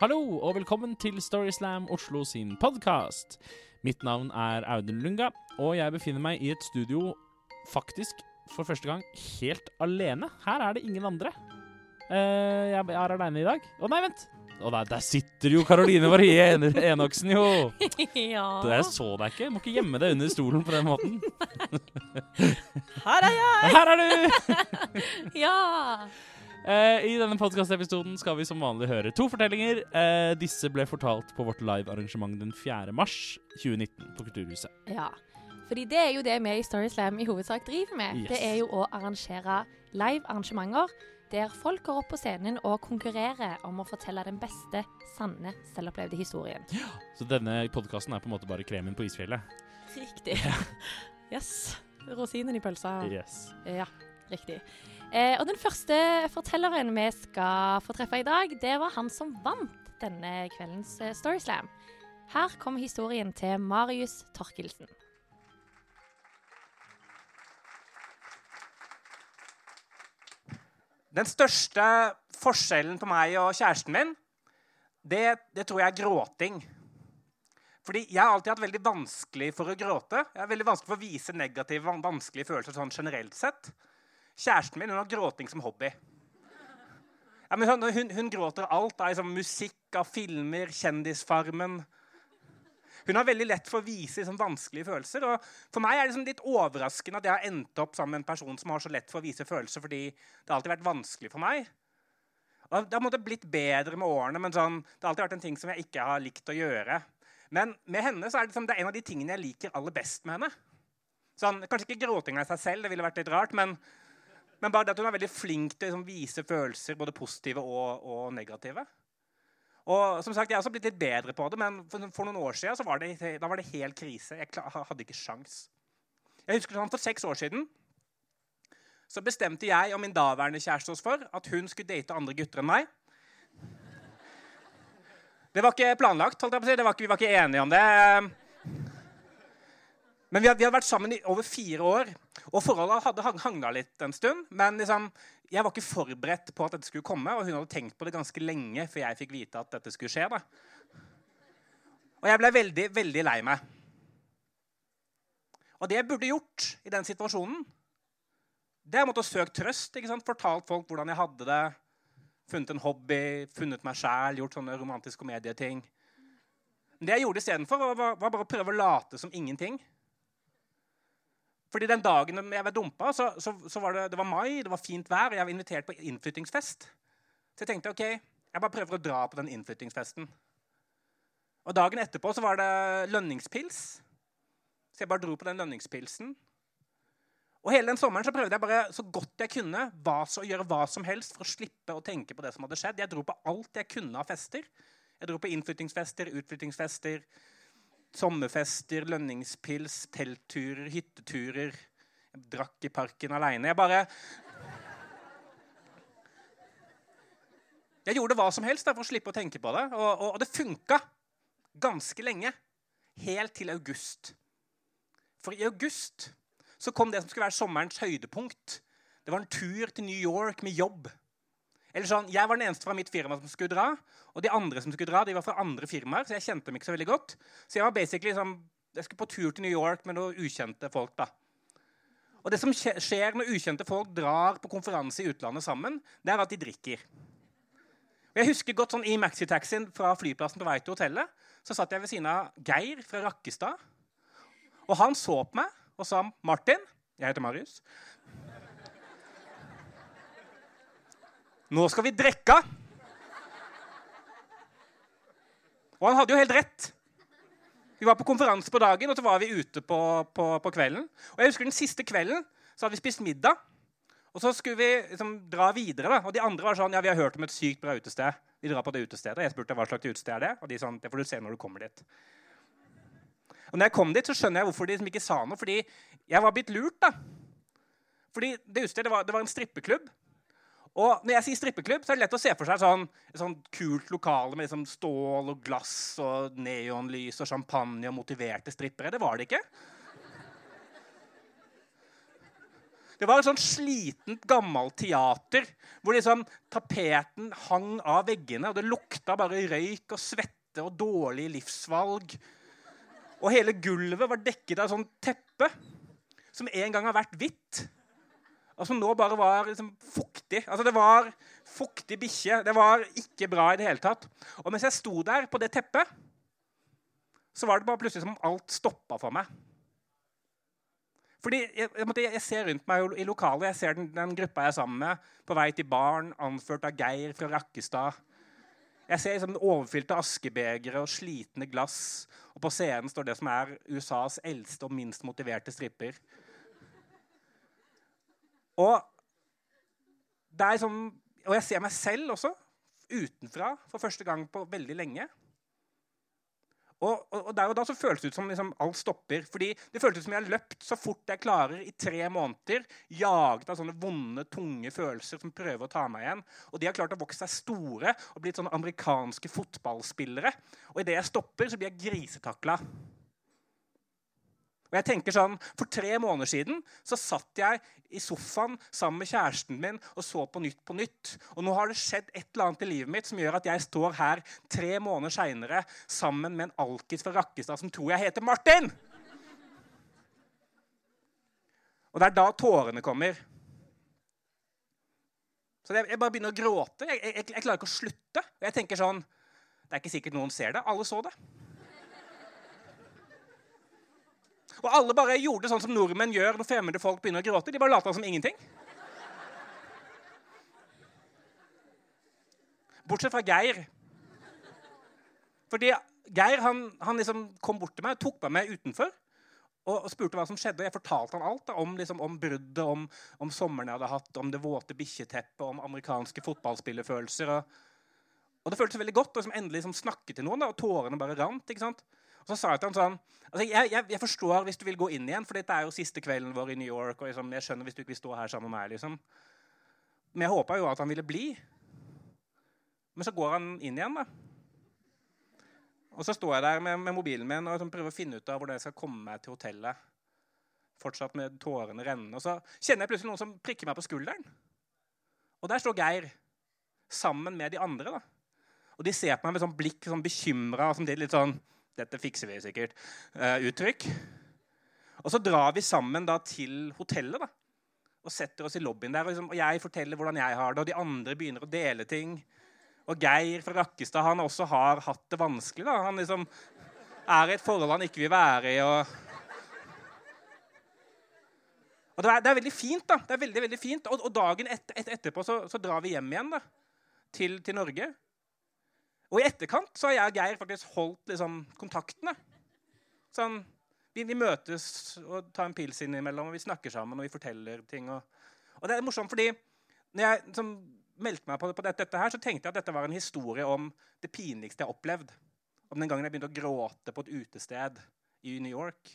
Hallo og velkommen til Storyslam Oslo sin podkast. Mitt navn er Audun Lunga, og jeg befinner meg i et studio faktisk for første gang helt alene. Her er det ingen andre. Eh, jeg er aleine i dag. Å nei, vent! Å der, der sitter jo Karoline Marie En Enoksen, jo! ja. Det jeg så deg ikke. Må ikke gjemme deg under stolen på den måten. Her er jeg! Her er du! Ja. Eh, I denne podkastepisoden skal vi som vanlig høre to fortellinger. Eh, disse ble fortalt på vårt live-arrangement den 4. mars 2019 på Kulturhuset. ja. Fordi det er jo det vi i Storyslam i hovedsak driver med. Yes. Det er jo å arrangere live arrangementer der folk går opp på scenen og konkurrerer om å fortelle den beste, sanne, selvopplevde historien. Ja, Så denne podkasten er på en måte bare kremen på isfjellet. Riktig. Yes. Rosinen i pølsa. Yes. Ja, riktig. Eh, og den første fortelleren vi skal få treffe i dag, det var han som vant denne kveldens eh, Storyslam. Her kom historien til Marius Torkelsen. Den største forskjellen på meg og kjæresten min, det, det tror jeg er gråting. Fordi jeg har alltid hatt veldig vanskelig for å gråte. Jeg har veldig vanskelig for å vise negative, vanskelige følelser sånn generelt sett. Kjæresten min hun har gråting som hobby. Ja, hun, hun, hun gråter alt liksom, musikk, av filmer, Kjendisfarmen. Hun har veldig lett for å vise liksom, vanskelige følelser. og For meg er det liksom litt overraskende at jeg har endt opp sammen med en person som har så lett for å vise følelser, fordi det har alltid vært vanskelig for meg. Og det har blitt bedre med årene, men sånn, det har alltid vært en ting som jeg ikke har likt å gjøre. Men med henne så er det, liksom, det er en av de tingene jeg liker aller best med henne. Sånn, kanskje ikke gråtinga i seg selv, det ville vært litt rart, men, men bare det at hun er veldig flink til å liksom, vise følelser, både positive og, og negative. Og som sagt, Jeg har også blitt litt bedre på det, men for, for noen år siden var det, da var det helt krise. Jeg klar, hadde ikke sjans. Jeg husker sånn For seks år siden så bestemte jeg og min daværende kjæreste oss for at hun skulle date andre gutter enn meg. Det var ikke planlagt. holdt jeg på å si. Var ikke, vi var ikke enige om det. Men vi hadde, vi hadde vært sammen i over fire år, og forholdet hadde hagna litt en stund. Men liksom, jeg var ikke forberedt på at dette skulle komme, og hun hadde tenkt på det ganske lenge før jeg fikk vite at dette skulle skje. da. Og jeg ble veldig, veldig lei meg. Og det jeg burde gjort i den situasjonen, det er å søke trøst. ikke sant? Fortalt folk hvordan jeg hadde det. Funnet en hobby, funnet meg sjæl, gjort sånne romantiske komedieting. Men det jeg gjorde istedenfor, var var bare å prøve å late som ingenting. Fordi den dagen jeg ble dumpa, så, så, så var det, det var mai, det var fint vær, og jeg var invitert på innflyttingsfest. Så jeg tenkte ok, jeg bare prøver å dra på den innflyttingsfesten. Og dagen etterpå så var det lønningspils. Så jeg bare dro på den lønningspilsen. Og hele den sommeren så prøvde jeg bare så godt jeg kunne hva, så, å gjøre hva som helst for å slippe å tenke på det som hadde skjedd. Jeg dro på alt jeg kunne av fester. Jeg dro på innflyttingsfester, utflyttingsfester, sommerfester, lønningspils, teltturer, hytteturer. Jeg drakk i parken aleine. Jeg bare Jeg gjorde hva som helst for å slippe å tenke på det, og, og, og det funka ganske lenge. Helt til august. For i august så kom det som skulle være sommerens høydepunkt. Det var en tur til New York med jobb. Eller sånn, Jeg var den eneste fra mitt firma som skulle dra. Og de andre som skulle dra, de var fra andre firmaer, så jeg kjente dem ikke så veldig godt. Så jeg var basically sånn, jeg skulle på tur til New York med noen ukjente folk. da. Og det som skjer når ukjente folk drar på konferanse i utlandet sammen, det er at de drikker. Og jeg husker godt sånn I maxitaxien fra flyplassen på vei til hotellet så satt jeg ved siden av Geir fra Rakkestad. Og han så på meg og sa 'Martin, jeg heter Marius.' 'Nå skal vi drikke.' Og han hadde jo helt rett. Vi var på konferanse på dagen, og så var vi ute på, på, på kvelden. Og jeg husker Den siste kvelden så hadde vi spist middag. Og så skulle vi liksom dra videre. da. Og de andre var sånn Ja, vi har hørt om et sykt bra utested. Vi drar på det utestedet. Jeg spurte hva slags utested er det Og de sånn Det får du se når du kommer dit. Og når jeg kom dit, så skjønner jeg hvorfor de liksom ikke sa noe. Fordi jeg var blitt lurt, da. Fordi det utestedet var, det var en strippeklubb. Og når jeg sier strippeklubb, så er det lett å se for seg sånn, et sånn kult lokale med liksom stål og glass og neonlys og champagne og motiverte strippere. Det var det ikke. Det var et sånn slitent, gammelt teater hvor liksom tapeten hang av veggene, og det lukta bare røyk og svette og dårlige livsvalg. Og hele gulvet var dekket av et sånt teppe som en gang har vært hvitt. Og som nå bare var liksom fuktig. Altså Det var fuktig bikkje. Det var ikke bra i det hele tatt. Og mens jeg sto der på det teppet, så var det bare plutselig som om alt stoppa for meg. Fordi jeg, jeg, jeg, ser rundt meg i lokalet, jeg ser den, den, gruppa jeg er sammen med, på vei til baren, anført av Geir fra Rakkestad. Jeg ser liksom overfylte askebegre og slitne glass. Og på scenen står det som er USAs eldste og minst motiverte stripper. Og, det er sånn, og jeg ser meg selv også utenfra for første gang på veldig lenge. Og, og, og, der og da så føles det ut som liksom, alt stopper. fordi Det føles ut som jeg har løpt så fort jeg klarer i tre måneder. Jaget av sånne vonde, tunge følelser som prøver å ta meg igjen. Og de har klart å vokse seg store og blitt sånne amerikanske fotballspillere. Og idet jeg stopper, så blir jeg grisetakla. Og jeg tenker sånn, For tre måneder siden så satt jeg i sofaen sammen med kjæresten min og så på Nytt på Nytt. Og nå har det skjedd et eller annet i livet mitt som gjør at jeg står her tre måneder seinere sammen med en alkis fra Rakkestad som tror jeg heter Martin! Og det er da tårene kommer. Så jeg, bare begynner å gråte. Jeg, jeg, jeg klarer ikke å slutte. Og jeg tenker sånn Det er ikke sikkert noen ser det. Alle så det. Og alle bare gjorde sånn som nordmenn gjør når fremmede folk begynner å gråte. De bare lata som ingenting. Bortsett fra Geir. Fordi Geir han, han liksom kom bort til meg og tok meg med utenfor og, spurte hva som skjedde. og Jeg fortalte han alt da, om, liksom, om bruddet, om, om, sommeren jeg hadde hatt, om det våte bikkjeteppet, om amerikanske fotballspillerfølelser. Og, og, det føltes veldig godt å liksom, endelig liksom, snakke til noen, da, og tårene bare rant. ikke sant? Og så sa jeg til han sånn altså jeg, jeg, jeg, forstår hvis du vil gå inn igjen, for dette er jo siste kvelden vår i New York. og liksom, Jeg skjønner hvis du ikke vil stå her sammen med meg. liksom. Men jeg håpa jo at han ville bli. Men så går han inn igjen, da. Og så står jeg der med, med mobilen min og liksom prøver å finne ut av hvordan jeg skal komme meg til hotellet. Fortsatt med tårene rennende. Og så kjenner jeg plutselig noen som prikker meg på skulderen. Og der står Geir sammen med de andre. da. Og de ser på meg med sånn blikk sånn bekymra. Sånn, litt sånn dette fikser vi sikkert. Uh, uttrykk. Og så drar vi sammen da til hotellet da, og setter oss i lobbyen der. Og, liksom, og, jeg forteller hvordan jeg har det, og de andre begynner å dele ting. Og Geir fra Rakkestad han også har hatt det vanskelig. da. Han liksom er i et forhold han ikke vil være i. og... Og det er, det er, veldig fint. da. Det er veldig, veldig fint. Og, og dagen et, et, etterpå så, så, drar vi hjem igjen da, til, til Norge. Og i etterkant så har jeg og Geir faktisk holdt liksom, kontaktene. Sånn, vi, vi, møtes og tar en pils innimellom, og vi snakker sammen og vi forteller ting. Og, og det er morsomt, fordi når jeg som, meldte meg på, på dette, dette, her, så tenkte jeg at dette var en historie om det pinligste jeg har opplevd. Om den gangen jeg begynte å gråte på et utested i New York.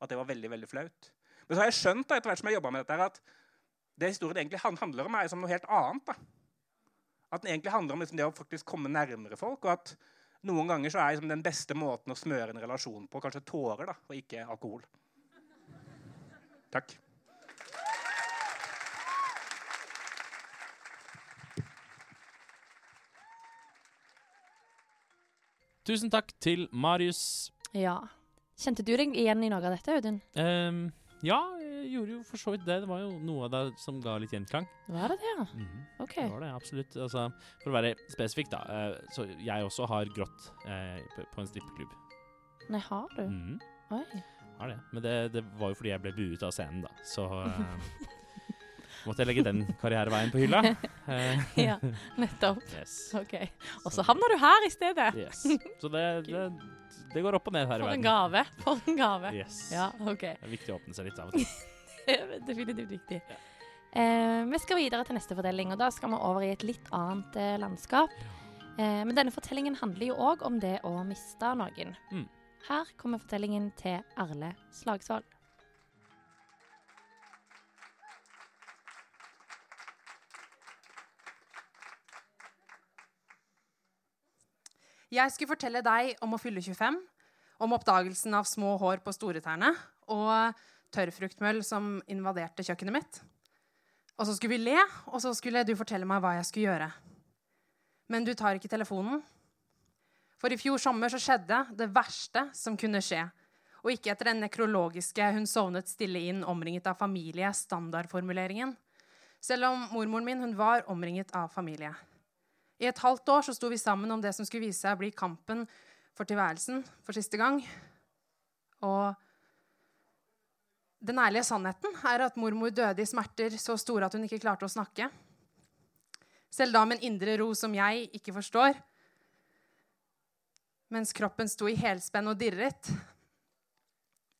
At det var veldig veldig flaut. Men så har jeg skjønt da, etter hvert som jeg med dette, her, at det historien egentlig handler om, er som noe helt annet. da. At den egentlig handler om liksom det å faktisk komme nærmere folk. og at noen ganger så er liksom den beste måten å smøre en relasjon på kanskje tårer, da, og ikke alkohol. Takk. Tusen takk til Marius. Ja. Kjente du deg igjen i noe av dette, Audun? Um, ja, gjorde jo for så vidt det. Det var jo noe av det som ga litt gjenklang. Var det det, ja? Mm -hmm. Ok. Det var det, absolutt. Altså, for å være spesifikk, da. Eh, så jeg også har grått eh, på, en strippeklubb. Nei, har du? Mm -hmm. Oi. Har det. Men det, det, var jo fordi jeg ble buet av scenen, da. Så eh, måtte jeg legge den karriereveien på hylla. ja, nettopp. Yes. Ok. Og så havner du her i stedet. Yes. Så det, det det går opp og ned her i verden. For en gave. For en gave. Yes. Ja, ok. Det er viktig å åpne seg litt av og til. Definitivt viktig. Ja. Eh, vi skal videre til neste fortelling, og da skal vi over i et litt annet eh, landskap. Eh, men denne fortellingen handler jo òg om det å miste noen. Mm. Her kommer fortellingen til Arle Slagsvold. Jeg skulle fortelle deg om å fylle 25, om oppdagelsen av små hår på storetærne, og tørrfruktmøll som invaderte kjøkkenet mitt. Og så skulle vi le, og så skulle du fortelle meg hva jeg skulle gjøre. Men du tar ikke telefonen. For i fjor sommer så skjedde det verste som kunne skje. Og ikke etter den nekrologiske 'hun sovnet stille inn, omringet av familie', standardformuleringen. Selv om mormoren min hun var omringet av familie. I et halvt år så sto vi sammen om det som skulle vise seg å bli kampen for tilværelsen for siste gang. Og den ærlige sannheten er at mormor døde i smerter så store at hun ikke klarte å snakke. Selv da med en indre ro som jeg ikke forstår. Mens kroppen sto i helspenn og dirret,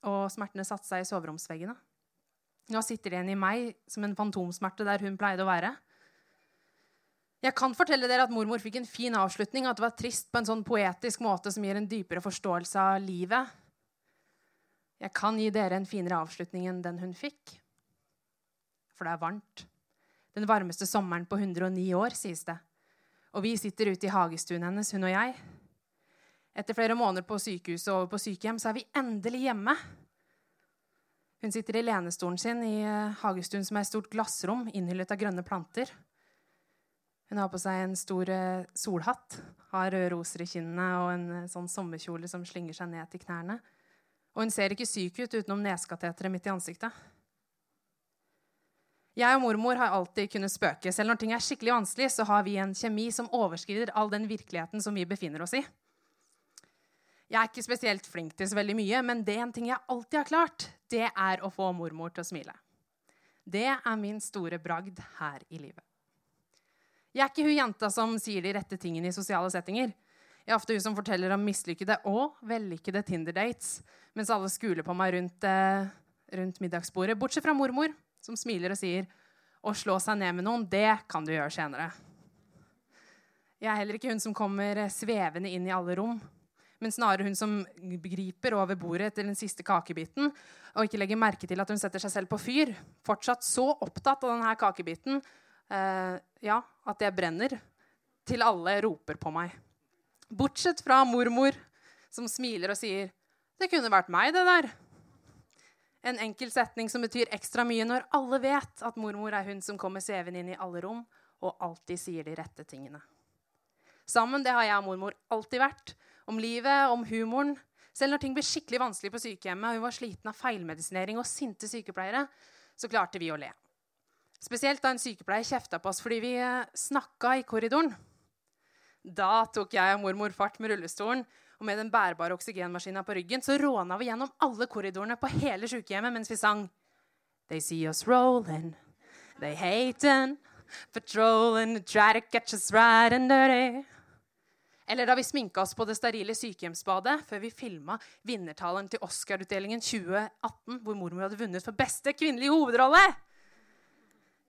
og smertene satte seg i soveromsveggene. Nå sitter det igjen i meg som en fantomsmerte der hun pleide å være. Jeg kan fortelle dere at mormor fikk en fin avslutning, at det var trist på en sånn poetisk måte som gir en dypere forståelse av livet. Jeg kan gi dere en finere avslutning enn den hun fikk. For det er varmt. Den varmeste sommeren på 109 år, sies det. Og vi sitter ute i hagestuen hennes, hun og jeg. Etter flere måneder på sykehuset og over på sykehjem, så er vi endelig hjemme. Hun sitter i lenestolen sin i eh, hagestuen, som er et stort glassrom innhyllet av grønne planter. Hun har på seg en stor eh, solhatt, har røde roser i kinnene og en eh, sånn sommerkjole som slynger seg ned til knærne. Og hun ser ikke syk ut utenom neskateteret midt i ansiktet. Jeg og mormor har alltid kunnet spøke. Selv når ting er skikkelig vanskelig, så har vi en kjemi som overskrider all den virkeligheten som vi befinner oss i. Jeg er ikke spesielt flink til så veldig mye, men det er en ting jeg alltid har klart, det er å få mormor til å smile. Det er min store bragd her i livet. Jeg er ikke hun jenta som sier de rette tingene i sosiale settinger. Jeg er ofte hun som forteller om mislykkede og vellykkede Tinder-dates mens alle skuler på meg rundt, eh, rundt, middagsbordet. Bortsett fra mormor, som smiler og sier å slå seg ned med noen, det kan du gjøre senere. Jeg er heller ikke hun som kommer svevende inn i alle rom, men snarere hun som griper over bordet til den siste kakebiten og ikke legger merke til at hun setter seg selv på fyr. Fortsatt så opptatt av denne kakebiten eh, ja, at jeg brenner, til alle roper på meg. Bortsett fra mormor, som smiler og sier, 'Det kunne vært meg, det der.' En enkel setning som betyr ekstra mye når alle vet at mormor er hun som kommer sveven inn i alle rom og alltid sier de rette tingene. Sammen det har jeg og mormor alltid vært. Om livet, om humoren. Selv når ting ble skikkelig vanskelig på sykehjemmet, og hun var sliten av feilmedisinering og sinte sykepleiere, så klarte vi å le. Spesielt da en sykepleier kjefta på oss fordi vi eh, snakka i korridoren. Da tok jeg og mormor fart med rullestolen, og med den bærbare oksygenmaskina på ryggen så råna vi gjennom alle korridorene på hele sykehjemmet mens vi sang They see us rolling, they hating, patrolling, try to catch us right and dirty. Eller da vi sminka oss på det sterile sykehjemsbadet før vi filma vinnertalen til Oscar-utdelingen 2018, hvor mormor hadde vunnet for beste kvinnelige hovedrolle.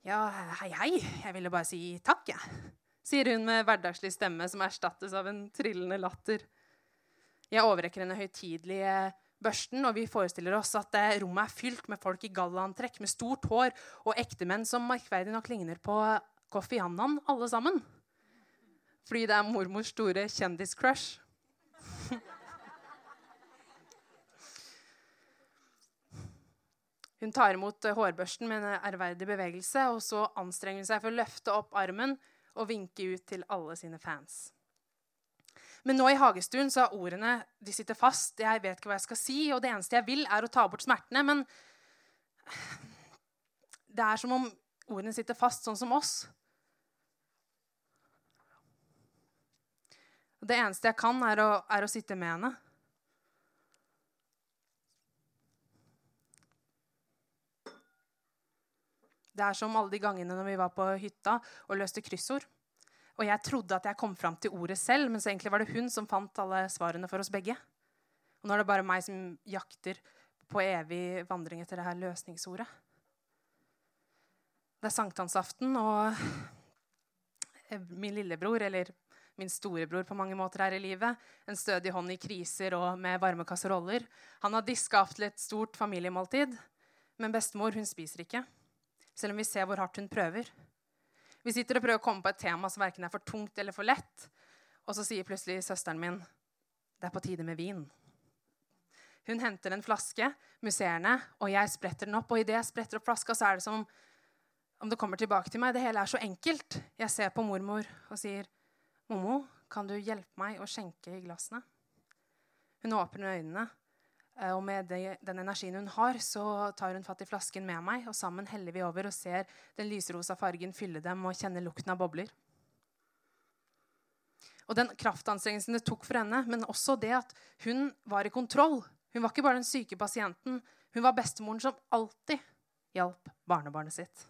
Ja, hei, hei. Jeg ville bare si takk, jeg. Ja sier hun med hverdagslig stemme som erstattes av en trillende latter. Jeg overrekker henne høytidelige børsten, og vi forestiller oss at rommet er fylt med folk i gallaantrekk med stort hår og ektemenn som merkverdig nok ligner på Kofi Annan, alle sammen. Fordi det er mormors store kjendiscrush. Hun tar imot hårbørsten med en ærverdig bevegelse, og så anstrenger hun seg for å løfte opp armen og vinke ut til alle sine fans. Men nå i hagestuen så er ordene de sitter fast. Jeg vet ikke hva jeg skal si, og det eneste jeg vil, er å ta bort smertene. Men det er som om ordene sitter fast, sånn som oss. Det eneste jeg kan, er å, er å sitte med henne. Det er som alle de gangene når vi var på hytta og løste kryssord. Og jeg trodde at jeg kom fram til ordet selv, men så egentlig var det hun som fant alle svarene for oss begge. Og nå er det bare meg som jakter på evig vandring etter det her løsningsordet. Det er sankthansaften, og min lillebror, eller min storebror på mange måter her i livet, en stødig hånd i kriser og med varme kasseroller, han har diska opp til et stort familiemåltid, men bestemor hun spiser ikke selv om vi ser hvor hardt hun prøver. Vi sitter og prøver å komme på et tema som verken er for tungt eller for lett. Og så sier plutselig søsteren min det er på tide med vin. Hun henter en flaske, musserende, og jeg spretter den opp. Og idet jeg spretter opp flaska, så er det som om det kommer tilbake til meg. Det hele er så enkelt. Jeg ser på mormor og sier, 'Mommo, kan du hjelpe meg å skjenke i glassene?' Hun åpner øynene, og med den energien hun har, så tar hun fatt i flasken med meg, og sammen heller vi over og ser den lysrosa fargen fylle dem og kjenner lukten av bobler. Og den kraftanstrengelsen det tok for henne, men også det at hun var i kontroll. Hun var ikke bare den syke pasienten, hun var bestemoren som alltid hjalp barnebarnet sitt.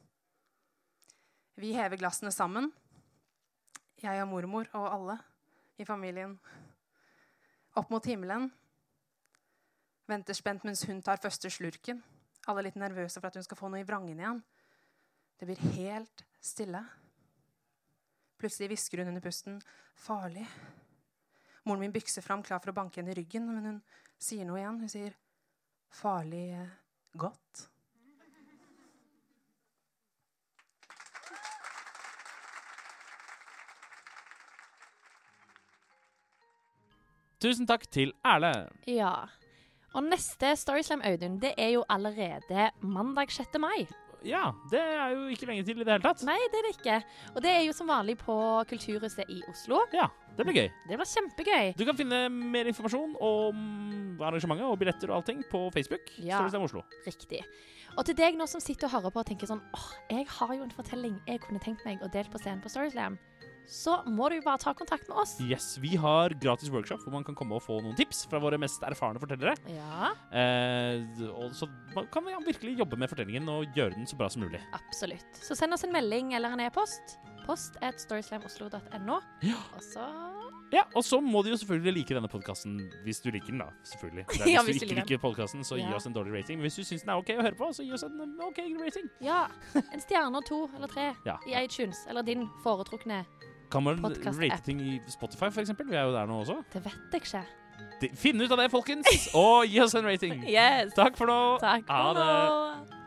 Vi hever glassene sammen, jeg og mormor og alle i familien, opp mot himmelen. Venter spent mens hun tar første slurken. Alle litt nervøse for at hun skal få noe i vrangen igjen. Det blir helt stille. Plutselig hvisker hun under pusten 'farlig'. Moren min bykser fram, klar for å banke henne i ryggen, men hun sier noe igjen. Hun sier 'farlig godt'. Tusen takk til Erle. Ja. Og neste Storyslam, Audun, det er jo allerede mandag 6. mai. Ja, det er jo ikke lenge til i det hele tatt. Nei, det er det ikke. Og det er jo som vanlig på Kulturhuset i Oslo. Ja, det blir gøy. Det blir kjempegøy. Du kan finne mer informasjon om arrangementet og billetter og allting på Facebook. Ja. Storyslam Oslo. Riktig. Og til deg nå som sitter og hører på og tenker sånn åh, jeg har jo en fortelling jeg kunne tenkt meg å dele på scenen på Storyslam, så må du jo bare ta kontakt med oss. Yes, Vi har gratis workshop hvor man kan komme og få noen tips fra våre mest erfarne fortellere. Ja, Eh, og så kan vi virkelig jobbe med fortellingen og gjøre den så bra som mulig. absolutt. Så send oss en melding eller en e-post. Post at storyslamoslo.no. Ja. Og så Ja, Og så må du jo selvfølgelig like denne podkasten hvis du liker den, da. Selvfølgelig. Er, hvis, Ja, hvis du ikke liker podkasten, så gi oss en dårlig rating. Men hvis du syns den er OK å høre på, så gi oss en OK rating. Ja. En stjerne og to eller tre Ja. i iTunes. Eller din foretrukne. Kan man rate ting i Spotify, eksempel? Vi er jo der nå også. Det vet jeg ikke. De, finn ut av det, folkens, og gi oss en rating. Yes. Takk for nå. Takk Ha for det. nå.